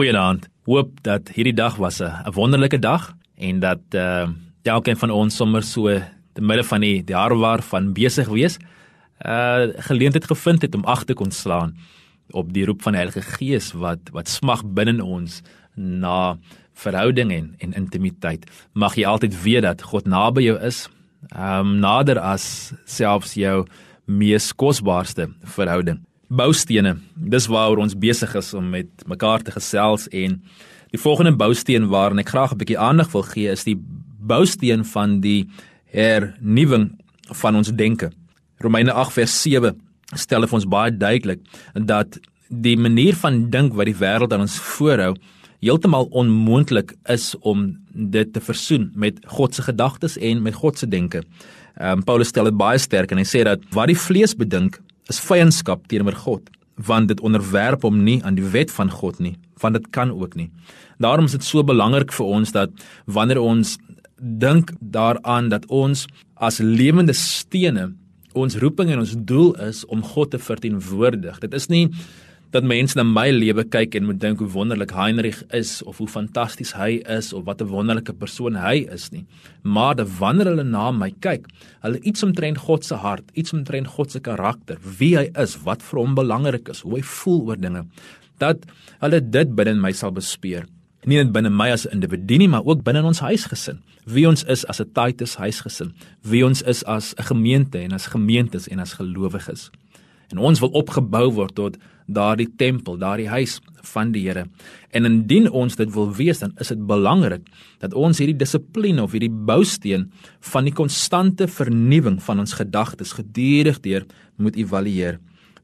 Goeienaand. Hoop dat hierdie dag was 'n wonderlike dag en dat uh elkeen van ons sommer so te midde van die jaar waar van besig wees, uh geleentheid gevind het om ag te kon slaan op die roep van die Heilige Gees wat wat smag binne ons na verhouding en, en intimiteit. Mag jy altyd weet dat God naby jou is, ehm um, nader as selfs jou mees kosbaarste verhouding. Boustene. Dis waaroor ons besig is om met mekaar te gesels en die volgende bousteen waarna ek graag 'n bietjie aandag wil gee is die bousteen van die hernuwing van ons denke. Romeine 8 vers 7 stel vir ons baie duidelik dat die manier van dink wat die wêreld aan ons voorhou heeltemal onmoontlik is om dit te versoen met God se gedagtes en met God se denke. Ehm um, Paulus stel dit baie sterk en hy sê dat wat die vlees bedink is vyandskap teenoor God, want dit onderwerp hom nie aan die wet van God nie, want dit kan ook nie. Daarom is dit so belangrik vir ons dat wanneer ons dink daaraan dat ons as lewende stene ons roeping en ons doel is om God te verteenwoordig. Dit is nie dat mense na my lewe kyk en moet dink hoe wonderlik Heinrich is of hoe fantasties hy is of wat 'n wonderlike persoon hy is nie. Maar dat wanneer hulle na my kyk, hulle iets omtrent God se hart, iets omtrent God se karakter, wie hy is, wat vir hom belangrik is, hoe hy voel oor dinge, dat hulle dit binne my sal bespeer. Nie net binne my as 'n individu nie, maar ook binne ons huisgesin. Wie ons is as 'n Titus huisgesin, wie ons is as 'n gemeente en as gemeentes en as gelowiges. En ons wil opgebou word tot daardie tempel, daardie huis van die Here. En indien ons dit wil wees, dan is dit belangrik dat ons hierdie dissipline of hierdie bousteen van die konstante vernuwing van ons gedagtes gedurig deur moet evalueer.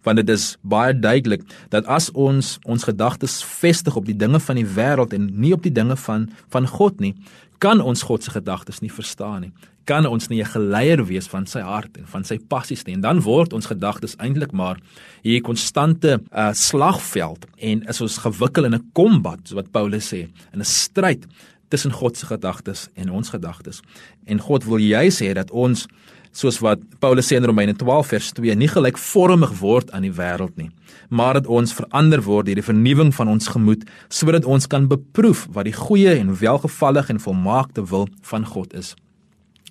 Want dit is baie duidelik dat as ons ons gedagtes vestig op die dinge van die wêreld en nie op die dinge van van God nie, kan ons God se gedagtes nie verstaan nie. Kan ons nie 'n geleier wees van sy hart en van sy passies nie. En dan word ons gedagtes eintlik maar hier konstante uh, slagveld en is ons gewikkel in 'n kombat so wat Paulus sê in 'n stryd tussen God se gedagtes en ons gedagtes. En God wil jy sê dat ons soos wat Paulus sê in Romeine 12 vers 2 nie gelykvormig word aan die wêreld nie maar dat ons verander word deur die vernuwing van ons gemoed sodat ons kan beproef wat die goeie en welgevallige en volmaakte wil van God is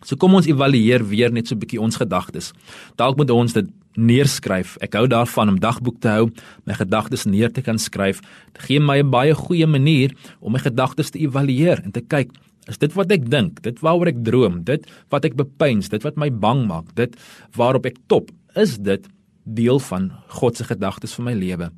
So kom ons evalueer weer net so 'n bietjie ons gedagtes. Dalk moet ons dit neerskryf. Ek hou daarvan om dagboek te hou, my gedagtes neer te kan skryf. Dit gee my 'n baie goeie manier om my gedagtes te evalueer en te kyk, is dit wat ek dink, dit waaroor ek droom, dit wat ek bepeins, dit wat my bang maak, dit waarop ek top, is dit deel van God se gedagtes vir my lewe?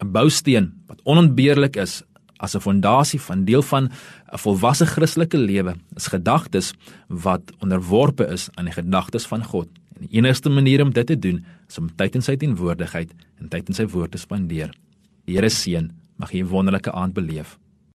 'n Bousteen wat onontbeerlik is as 'n fondasie van deel van 'n volwasse Christelike lewe is gedagtes wat onderworpe is aan die gedagtes van God. En die enigste manier om dit te doen is om tyd in sy teenwoordigheid en tyd in sy woord te spandeer. Die Here seën, mag jy 'n wonderlike aand beleef.